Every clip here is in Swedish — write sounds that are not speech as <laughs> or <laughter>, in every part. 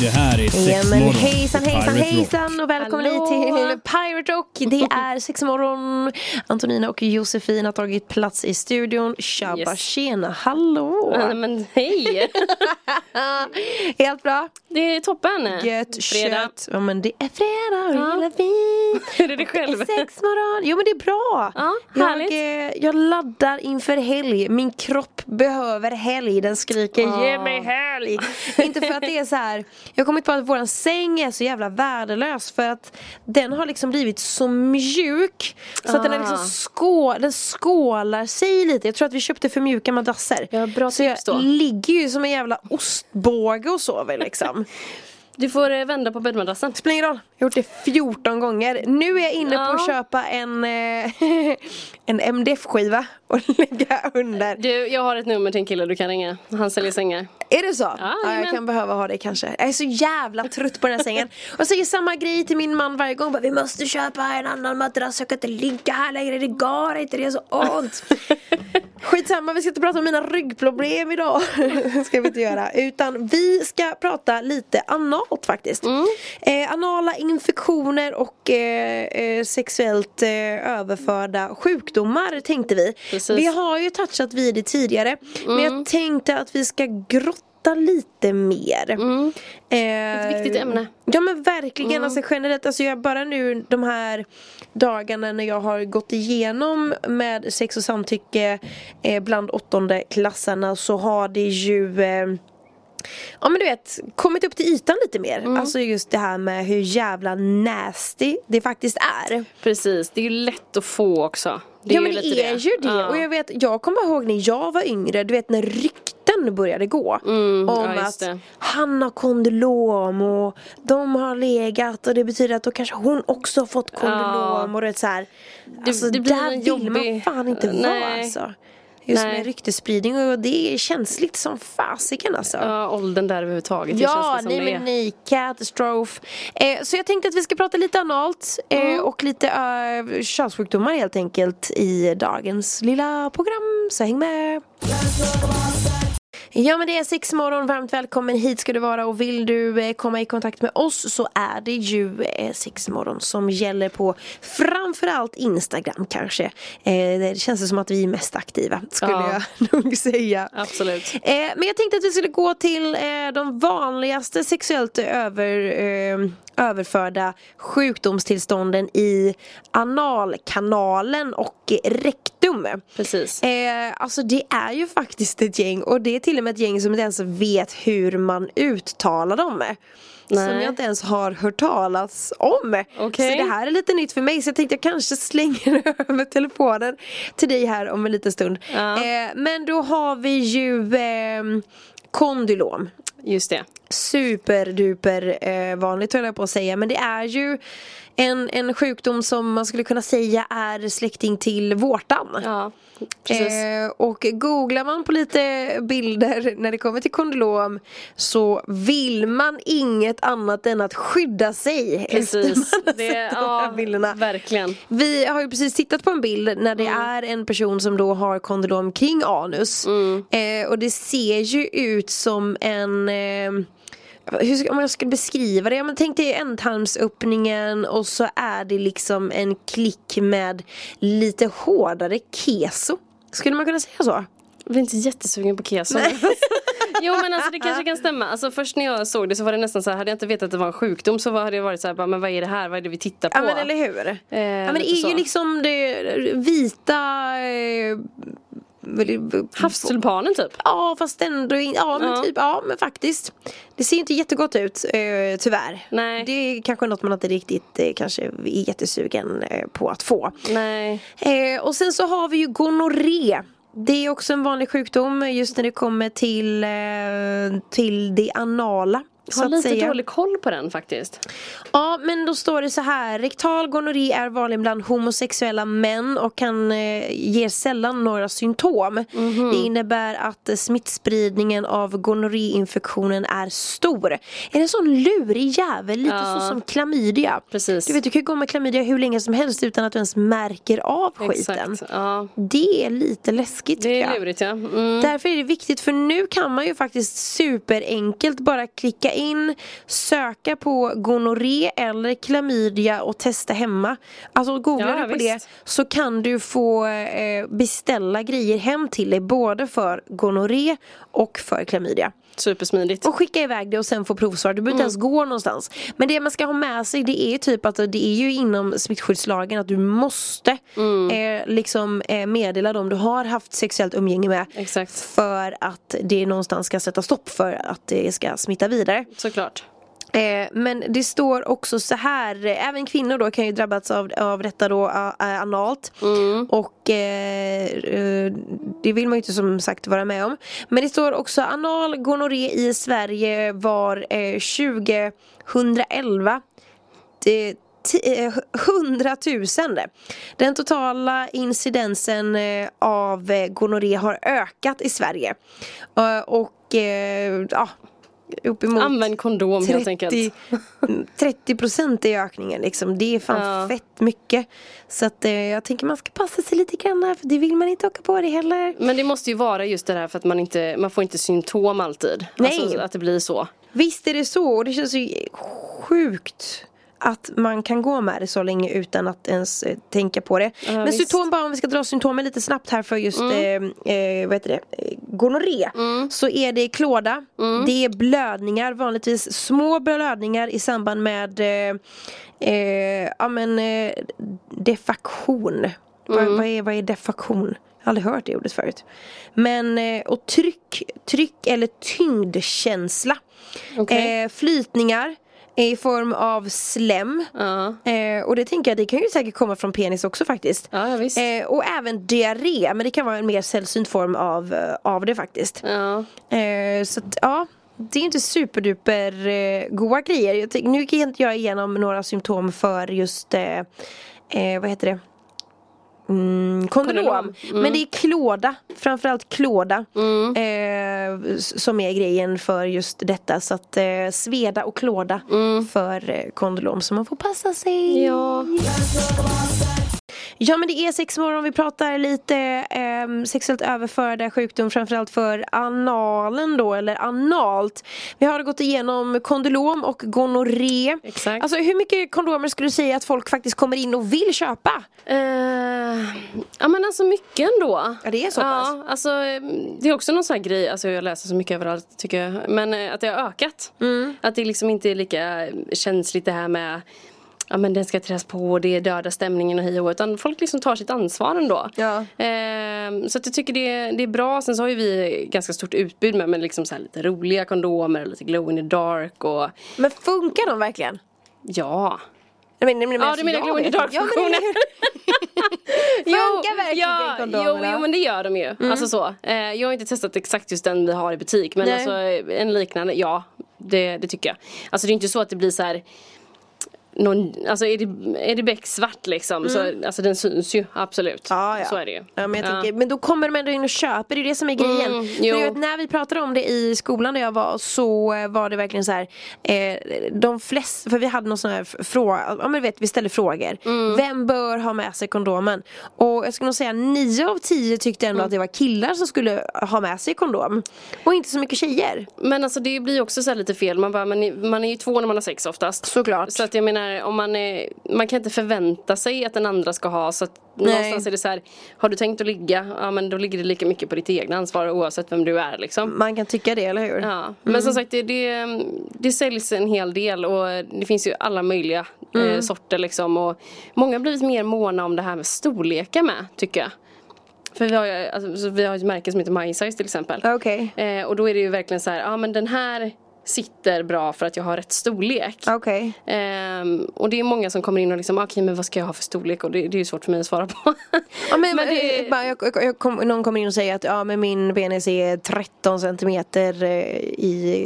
Det här är Ja sex men morgon. hejsan hejsan hejsan och välkommen Hallå. hit till Pirate Rock. Det är sexmorgon. Antonina och Josefin har tagit plats i studion. Tjabba Yes. tjena, hallå! Nej, Men hej! <laughs> Helt bra? Det är toppen. Gött Fredag. kött. Ja men det är fredag och Ja. det fint. Hur är det själv? Sexmorgon. Jo men det är bra. Ja, jag, härligt. eh, jag laddar inför helg. Min kropp behöver helg. Den skriker Ja. ge mig helg. <laughs> Inte för att det är så här. Jag har kommit på att våran säng är så jävla värdelös. För att den har liksom blivit så mjuk. Så att den, är liksom Ah. skå, den skålar sig lite. Jag tror att vi köpte för mjuka madrasser. Ja, bra så jag tips då. ligger ju som en jävla ostbåge och sover liksom. Du får eh, vända på bäddmadrassen. Spelar ingen roll, jag har gjort det 14 gånger. Nu är jag inne på att Ja. köpa en, eh, <laughs> en MDF-skiva och <laughs> lägga under. Du, jag har ett nummer till en kille du kan ringa. Han säljer sängar. Är det så? Ja, ja, jag kan behöva ha det kanske. Jag är så jävla trött på den här sängen. Och säger samma grej till min man varje gång. Bara, Vi måste köpa en annan madrass, jag kan inte ligga här längre, det går inte, det är så ont. <laughs> Skitsamma, vi ska inte prata om mina ryggproblem idag. <laughs> ska vi inte göra. Utan vi ska prata lite analt faktiskt. Mm. Eh, anala infektioner och eh, eh, sexuellt eh, överförda sjukdomar tänkte vi. Precis. Vi har ju touchat vid det tidigare. Men Mm. jag tänkte att vi ska grotta lite mer. Mm. Eh, Ett viktigt ämne. Ja men verkligen, Mm. alltså generellt, alltså jag bara nu de här dagarna när jag har gått igenom med sex och samtycke eh, bland åttonde klassarna så har det ju eh, Ja men du vet, kommit upp till ytan lite mer. Mm. Alltså just det här med hur jävla nasty det faktiskt är. Precis, det är ju lätt att få också. Det ja men det är ju det. Ja. Och jag vet, jag kommer ihåg när jag var yngre, du vet när rykten började gå. Mm, om ja, att det. han har kondylom och de har legat och det betyder att då kanske hon också har fått kondylom Ja. och det så här. Alltså det blir där vill man jobbig- fan inte vara Nej. alltså. Just Nej. med ryktesspridning och det är känsligt som fasiken alltså. Ja, åldern där överhuvudtaget. det Ja, känns det som nej det men nej, katastrof. Eh, så jag tänkte att vi ska prata lite analt eh, Mm. och lite eh, könssjukdomar helt enkelt i dagens lilla program. Så häng med! Ja men det är sex morgon, varmt välkommen hit ska du vara och vill du eh, komma i kontakt med oss så är det ju eh, sex morgon som gäller på framförallt Instagram kanske. Eh, det känns som att vi är mest aktiva skulle Ja. jag <laughs> nog säga. Absolut. Men jag tänkte att vi skulle gå till de vanligaste sexuellt över, överförda sjukdomstillstånden i analkanalen och rektum. Precis. Eh, alltså det är ju faktiskt ett gäng och det är till och med ett gäng som inte ens vet hur man uttalar dem. Som Nej. jag inte ens har hört talas om. Okej. Så det här är lite nytt för mig så jag tänkte jag kanske slänger <laughs> över telefonen till dig här om en liten stund. Ja. Eh, men då har vi ju eh, kondylom. Just det. Superduper eh, vanligt höll jag på att säga men det är ju en, en sjukdom som man skulle kunna säga är släkting till vårtan. Ja, precis. Eh, och googlar man på lite bilder när det kommer till kondylom så vill man inget annat än att skydda sig Precis. Det, sett de här ja, bilderna. verkligen. Vi har ju precis tittat på en bild när det är en person som då har kondylom kring anus. Eh, och det ser ju ut som en eh, hur ska, om jag skulle beskriva det, ja, men tänk dig ändtarmsöppningen och så är det liksom en klick med lite hårdare keso. Skulle man kunna säga så? Jag är inte jättesugen på keso. <laughs> jo men alltså det kanske kan stämma. Alltså först när jag såg det så var det nästan så här, hade jag inte vetat att det var en sjukdom så hade jag varit så här, men vad är det här? Vad är det vi tittar på? Ja men eller hur? ja men det är ju så. liksom det vita eh, Havstulpanen typ. Ja fast ändå in, ja men Ja. typ, ja men faktiskt Det ser inte jättegott ut eh, tyvärr Nej. Det är kanske något man inte riktigt eh, kanske är jättesugen eh, på att få Nej. Och sen så har vi ju gonorré Det är också en vanlig sjukdom just när det kommer till, till det anala Så Har lite dålig koll på den faktiskt. Ja men då står det så här. Rektal gonorré är vanlig bland homosexuella män och kan eh, ger sällan några symptom. Mhm. Det innebär att eh, smittspridningen av gonorréinfektionen är stor. Är det en sån lurig jävel? Lite Ja. så som klamydia. Precis. Du vet du kan gå med klamydia hur länge som helst utan att du ens märker av skiten. Exakt. Ja, Det är lite läskigt det jag. är lurigt ja. Mm. Därför är det viktigt för nu kan man ju faktiskt superenkelt bara klicka in, söka på gonorré eller klamydia och testa hemma. Alltså googlar Ja, du på visst. det så kan du få eh, beställa grejer hem till dig både för gonorré och för klamydia. Supersmidigt. Och skicka iväg det och sen få provsvar. Du behöver inte ens gå någonstans. Men det man ska ha med sig det är ju typ att det är ju inom smittskyddslagen att du måste eh, liksom eh, meddela dem du har haft sexuellt umgänge med. Exakt. För att det någonstans ska sätta stopp för att det ska smitta vidare. Såklart. Eh, men det står också så här, eh, även kvinnor då kan ju drabbats av, av detta då a- a- analt. Och eh, eh, det vill man ju inte som sagt vara med om. Men det står också anal gonorré i Sverige var eh, 2011 det, ti- eh, 100 000. Den totala incidensen av gonorré har ökat i Sverige. Och ja, uppemot Använd kondom helt enkelt. <laughs> 30 procent i ökningen liksom. Det är fan Ja. fett mycket. Så att eh, jag tänker man ska passa sig lite grann här, för det vill man inte åka på det heller. Men det måste ju vara just det här för att man inte, man får inte symptom alltid. Nej. Alltså att det blir så. Visst är det så och det känns ju sjukt att man kan gå med det så länge utan att ens eh, tänka på det. Men visst. symptom bara om vi ska dra symptomen lite snabbt här för just eh, eh, vad heter det? Eh, gonorré. Så är det klåda, det är blödningar, vanligtvis små blödningar i samband med eh, ja, men, eh, defaktion. Vad, vad, är, vad är defaktion? Jag har aldrig hört det ordet förut. Men, och tryck, tryck eller tyngdkänsla. Okej. Eh, flytningar i form av slem. Ja. Eh, och det tänker jag, det kan ju säkert komma från penis också faktiskt. Ja, visst. Eh, och även diarré, men det kan vara en mer sällsynt form av, eh, av det faktiskt. Ja. Eh, så att, ja, det är inte superduper eh, goda grejer. Jag tänk, nu kan inte jag igenom några symptom för just, eh, eh, vad heter det? Mm, kondylom. Kondylom, Men det är klåda, framförallt klåda eh, s- som är grejen för just detta. Så att eh, sveda och klåda för eh, kondylom. Så man får passa sig. Ja. Ja men det är sex morgon, vi pratar lite eh, sexuellt överförda sjukdom framförallt för analen då, eller analt. Vi har gått igenom kondylom och gonorré. Exakt. Alltså hur mycket kondomer skulle du säga att folk faktiskt kommer in och vill köpa? Eh, ja men alltså mycket ändå. Ja, det är så pass. Ja, alltså eh, det är också någon sån här grej, alltså jag läser så mycket överallt tycker jag. Men eh, att det har ökat. Mm. Att det liksom inte är lika känsligt det här med Ja men den ska trädas på och det är döda stämningen och hej och Utan folk liksom tar sitt ansvar ändå. Ja. Ehm, så att jag tycker det, det är bra. Sen så har ju vi ganska stort utbud med, med liksom så lite roliga kondomer, lite glow in the dark och Men funkar de verkligen? ja. Nej, men, nej, men, Ja, du menar glow in the men dark-funktionen. <laughs> Funkar verkligen ja, kondomerna? Jo, jo men det gör de ju. Alltså så. Eh, jag har inte testat exakt just den vi har i butik men Nej. alltså en liknande, ja. Det, det tycker jag. Alltså det är inte så att det blir så här någon, alltså är det, är det becksvart liksom så alltså den syns ju absolut. Mm. Ja, ja. Så är det ju. Ja, men, jag Ja. tänker, men då kommer de ändå in och köper, det är det som är grejen. Mm, För vet, när vi pratade om det i skolan där jag var så var det verkligen så här eh, De flesta, för vi hade någon sån här fråga, ja men vet vi ställde frågor. Mm. Vem bör ha med sig kondomen? Och jag skulle nog säga 9 av 10 tyckte ändå Mm. att det var killar som skulle ha med sig kondom. Och inte så mycket tjejer. Men alltså det blir ju också så här lite fel. Man, bara, man, är, man är ju två när man har sex oftast. Såklart. Så att jag menar, om man, är, man kan inte förvänta sig att den andra ska ha. Så att någonstans är det så här, har du tänkt att ligga? Ja men då ligger det lika mycket på ditt egna ansvar oavsett vem du är liksom. Man kan tycka det, eller hur? Ja, men som sagt det, det, det säljs en hel del och det finns ju alla möjliga eh, sorter liksom. Och många har blivit mer måna om det här med storlekar med tycker jag. För vi har ju alltså, så vi har ett märke som heter MySize till exempel. Okej. Eh, och då är det ju verkligen så här, ja men den här sitter bra för att jag har rätt storlek. Okej. Ehm, och det är många som kommer in och liksom, okej men vad ska jag ha för storlek? Och det, det är ju svårt för mig att svara på. Ja, men, <laughs> Men det- eh, bara, jag, jag, jag kom, någon kommer in och säger att ja, men min penis är 13 centimeter eh, i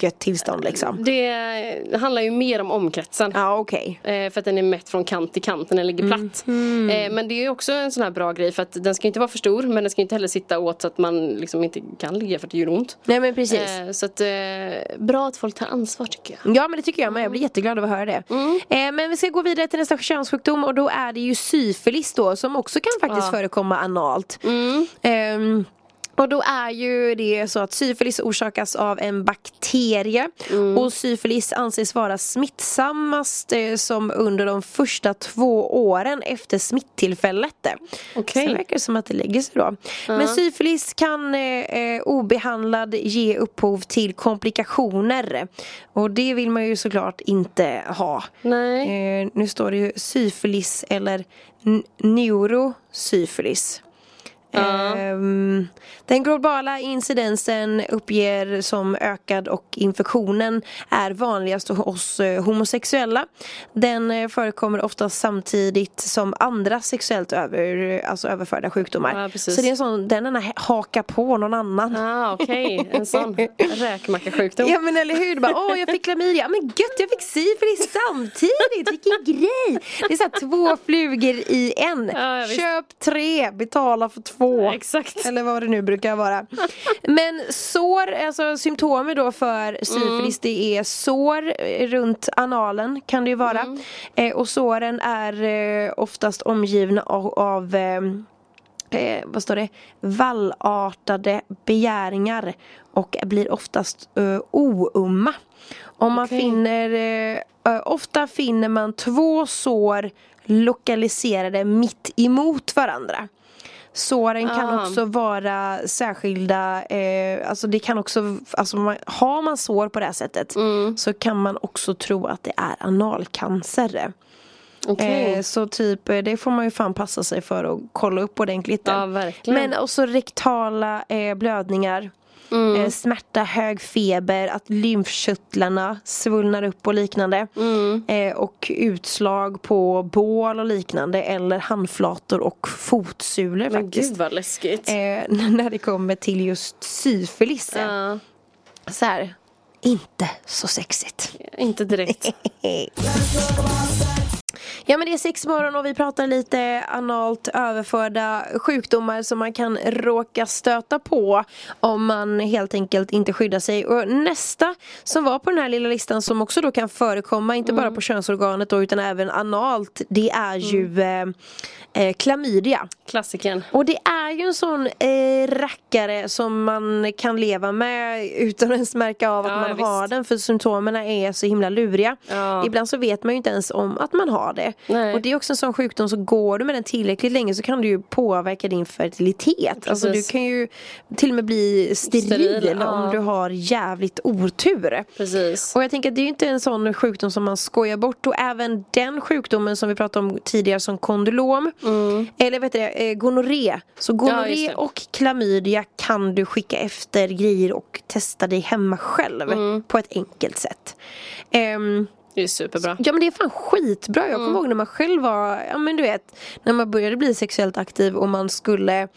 gött tillstånd liksom. det handlar ju mer om omkretsen. Ja okej. Eh, för att den är mätt från kant till kant när den ligger platt. Eh, men det är också en sån här bra grej för att den ska inte vara för stor men den ska inte heller sitta åt så att man liksom inte kan ligga för att det gör ont. Nej men precis. Eh, så att bra att folk tar ansvar tycker jag. Ja men det tycker jag med, jag blir jätteglad över att höra det. Eh, men vi ska gå vidare till nästa könssjukdom och då är det ju syfilis då som också kan faktiskt Ja. förekomma analt. Ehm, och då är ju det så att syfilis orsakas av en bakterie och syfilis anses vara smittsammast eh, som under de första två åren efter smittillfället. Okej. Sen verkar det som att det lägger sig då. Men syfilis kan eh, eh, obehandlad ge upphov till komplikationer. Och det vill man ju såklart inte ha. Nej. Eh, nu står det ju syfilis eller neurosyfilis. Ehm, den globala incidensen uppger som ökad och infektionen är vanligast hos eh, homosexuella. Den eh, förekommer ofta samtidigt som andra sexuellt över, alltså överförda sjukdomar. Ja. Så det är en sån, den ena hakar på någon annan. Ah, Okej, en sån räkmackasjukdom. Ja men eller hur, bara, åh jag fick klamydia, men gött jag fick syfilis samtidigt, vilken grej! Det är så här två flugor i en. Ja. Köp tre, betala för två. Exakt. Eller vad det nu brukar vara. Men sår, alltså symptomer då för syfilis det är sår eh, runt analen kan det ju vara. Eh, och såren är eh, oftast omgivna av, av eh, eh, vad står det, vallartade begäringar och blir oftast eh, oumma. Om man Okej. finner, eh, eh, ofta finner man två sår lokaliserade mitt emot varandra. Såren kan Ah. också vara särskilda, eh, alltså det kan också, alltså man, har man sår på det här sättet Mm. så kan man också tro att det är analcancer. Okej. Eh, så typ, eh, det får man ju fan passa sig för att kolla upp ordentligt. Ja, verkligen. Men också rektala eh, blödningar. Mm. Eh, smärta, hög feber, att lymfkörtlarna svullnar upp och liknande. Mm. Eh, och utslag på bål och liknande eller handflator och fotsulor Men faktiskt. gud vad läskigt. Eh, när det kommer till just syfilis. Ja, Så här, inte så sexigt. inte direkt. <laughs> Ja men det är sex morgon och vi pratar lite analt överförda sjukdomar som man kan råka stöta på om man helt enkelt inte skyddar sig. Och nästa som var på den här lilla listan som också då kan förekomma, inte bara på könsorganet då utan även analt, det är ju eh, eh, klamydia. Klassiken. Och det är ju en sån eh, rackare som man kan leva med utan ens märka av att Ja, man visst. har den för symptomen är så himla luriga. Ja. Ibland så vet man ju inte ens om att man har det. Nej. Och det är också en sån sjukdom så går du med den tillräckligt länge så kan du ju påverka din fertilitet. Alltså du Precis. kan ju till och med bli steril, Steril, ja. om du har jävligt otur. Precis. Och jag tänker att det är ju inte en sån sjukdom som man skojar bort och även den sjukdomen som vi pratade om tidigare som kondylom eller vet du det, eh, gonorré. Så Mm. Ja, gonorré det. och klamydia kan du skicka efter grejer och testa dig hemma själv Mm. på ett enkelt sätt. Ehm, Det är superbra. Ja men det är fan skitbra. Jag Mm. kommer ihåg när man själv var, ja men du vet, när man började bli sexuellt aktiv och man skulle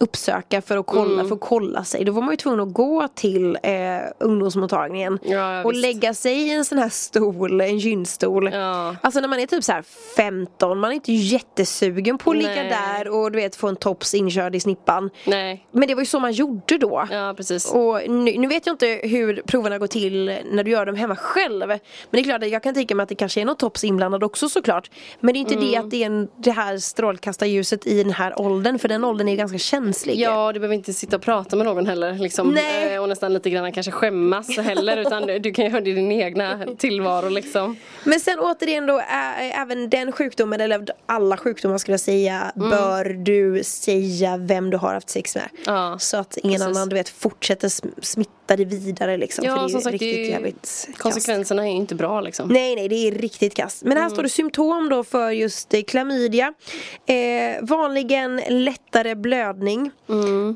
uppsöka för att kolla, Mm. för att kolla sig. Då var man ju tvungen att gå till eh, ungdomsmottagningen Ja, och visst. lägga sig i en sån här stol, en gynstol. Ja. Alltså när man är typ så här 15, man är inte jättesugen på att ligga där och du vet få en tops inkörd i snippan. Nej. Men det var ju så man gjorde då. Ja, precis. Och nu, nu vet jag inte hur proverna går till när du gör dem hemma själv. Men det är klart att jag kan tänka mig att det kanske är något tops inblandad också såklart. Men det är inte Mm. det att det är en, det här strålkastarljuset i den här åldern. För den åldern är ganska känslig. Ja, du behöver inte sitta och prata med någon heller liksom. Nej. Eh, Och nästan lite grann kanske skämmas heller utan du, kan göra det i din egna tillvaro liksom. Men sen återigen då, ä- även den sjukdomen, eller alla sjukdomar skulle jag säga, bör du säga vem du har haft sex med. Ja, så att ingen precis. annan du vet fortsätter sm- smitta smitta det vidare liksom. Ja, för det är som sagt, riktigt jävligt kast. Konsekvenserna är ju inte bra liksom. Nej, nej, det är riktigt kast. Men här står det symptom då för just eh, klamydia. Eh, vanligen lättare blödning.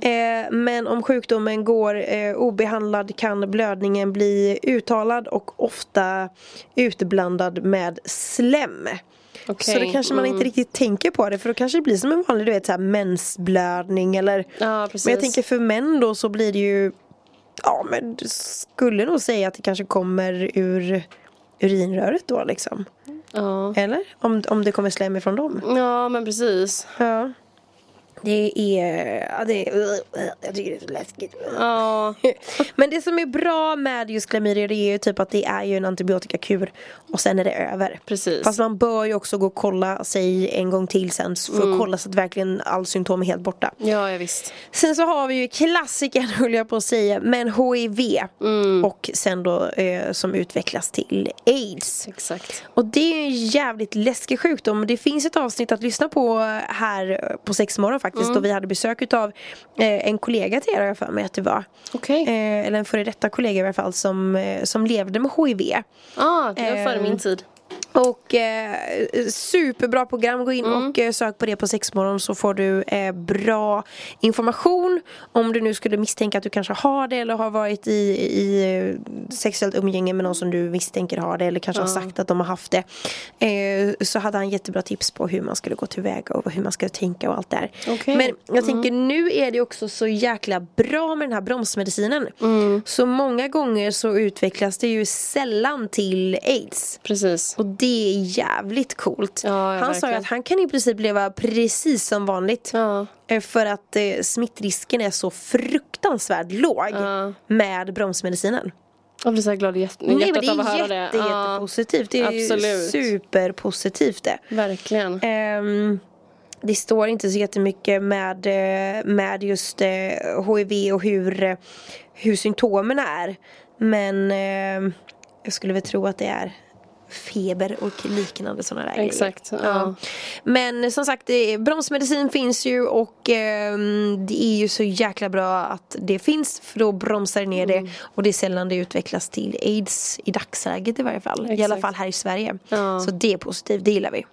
Eh, men om sjukdomen går eh, obehandlad kan blödningen bli uttalad och ofta utblandad med slem. Okej, Så då kanske man inte riktigt tänker på det för då kanske det blir som en vanlig du vet, så här, mensblödning eller Ja. Men jag tänker för män då så blir det ju Ja men du skulle nog säga att det kanske kommer ur urinröret då liksom. Ja. Eller? Om, om det kommer slem ifrån dem. ja, men precis. Ja. Det är, ja, det är, jag tycker det är så läskigt. Ja, <laughs> Men det som är bra med just klamydia det är ju typ att det är ju en antibiotikakur och sen är det över. Precis. Fast man bör ju också gå och kolla sig en gång till sen för att kolla så att verkligen all symptom är helt borta. ja, ja visst. Sen så har vi ju klassikern <laughs> höll jag på att säga men HIV och sen då eh, som utvecklas till AIDS. Exakt. Och det är en jävligt läskig sjukdom. Det finns ett avsnitt att lyssna på här på sexmorgon faktiskt. Då vi hade besök av eh, en kollega till er har jag för mig att det var. Okej. Eh, eller en före detta kollega i alla fall som, eh, som levde med HIV. Ja, det var före min tid. Och eh, superbra program, gå in och eh, sök på det på sexmorgon så får du eh, bra information. Om du nu skulle misstänka att du kanske har det eller har varit i, i eh, sexuellt umgänge med någon som du misstänker har det eller kanske har sagt att de har haft det eh, Så hade han jättebra tips på hur man skulle gå tillväga och hur man skulle tänka och allt det här Okej. Men jag tänker nu är det också så jäkla bra med den här bromsmedicinen. Så många gånger så utvecklas det ju sällan till aids. Precis. Det är jävligt coolt. Ja, han sa ju verkligen. att han kan i princip leva precis som vanligt. Ja. Eh, För att eh, smittrisken är så fruktansvärt låg Ja. med bromsmedicinen. Jag blir så här glad i hjärt- Nej, men hjärtat det av att är höra jätte, det. Ja, jättepositivt. Det är ju absolut. superpositivt det. verkligen. Ehm, det står inte så jättemycket med, eh, med just eh, HIV och hur, eh, hur symptomen är. Men eh, jag skulle väl tro att det är feber och liknande sådana där Exakt, grejer. ja. Men som sagt, bromsmedicin finns ju och ehm, det är ju så jäkla bra att det finns för då bromsar det ner Mm. det och det är sällan det utvecklas till aids i dagsläget i varje fall. I alla Exakt. fall här i Sverige. Ja. Så det är positivt, det gillar vi.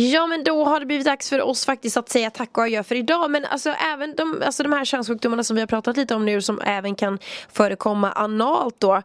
Ja men då har det blivit dags för oss faktiskt att säga tack och adjö för idag. Men alltså även de, alltså de här könssjukdomarna som vi har pratat lite om nu som även kan förekomma analt då.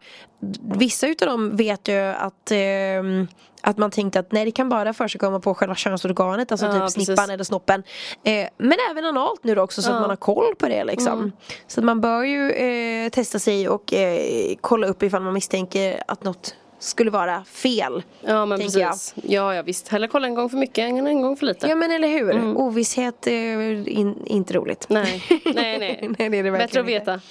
Vissa utav dem vet ju att ehm, att man tänkte att nej det kan bara förekomma på själva könsorganet Alltså Ja, typ precis. snippan eller snoppen. Eh, Men även analt nu då också så att man har koll på det liksom. Mm. Så att man bör ju eh, testa sig och eh, kolla upp ifall man misstänker att något skulle vara fel Ja men tänker jag. precis. Ja ja visst. Hellre kolla en gång för mycket än en gång för lite. Ja men eller hur, ovisshet är in, inte roligt Nej, <laughs> nej, nej. Nej, det är det Bättre att veta. inte.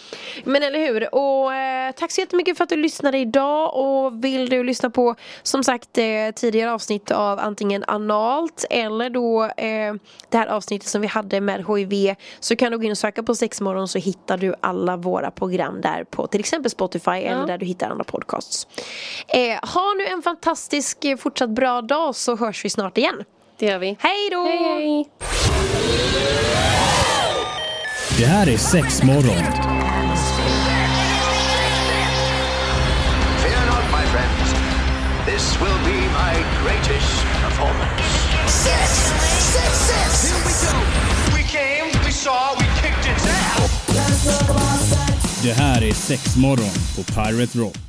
Men eller hur, och eh, tack så jättemycket för att du lyssnade idag och vill du lyssna på som sagt eh, tidigare avsnitt av antingen analt eller då eh, det här avsnittet som vi hade med HIV så kan du gå in och söka på sexmorgon så hittar du alla våra program där på till exempel Spotify eller där du hittar andra podcasts. Eh, ha nu en fantastisk eh, fortsatt bra dag så hörs vi snart igen. Det gör vi. Hej då! Hej hej! Det här är sex morgon. Fear not, my friends. This will be my greatest performance. Six, six, six. Here we go. We came, we saw, we kicked its ass. Det här är sex morgon på Pirate Rock.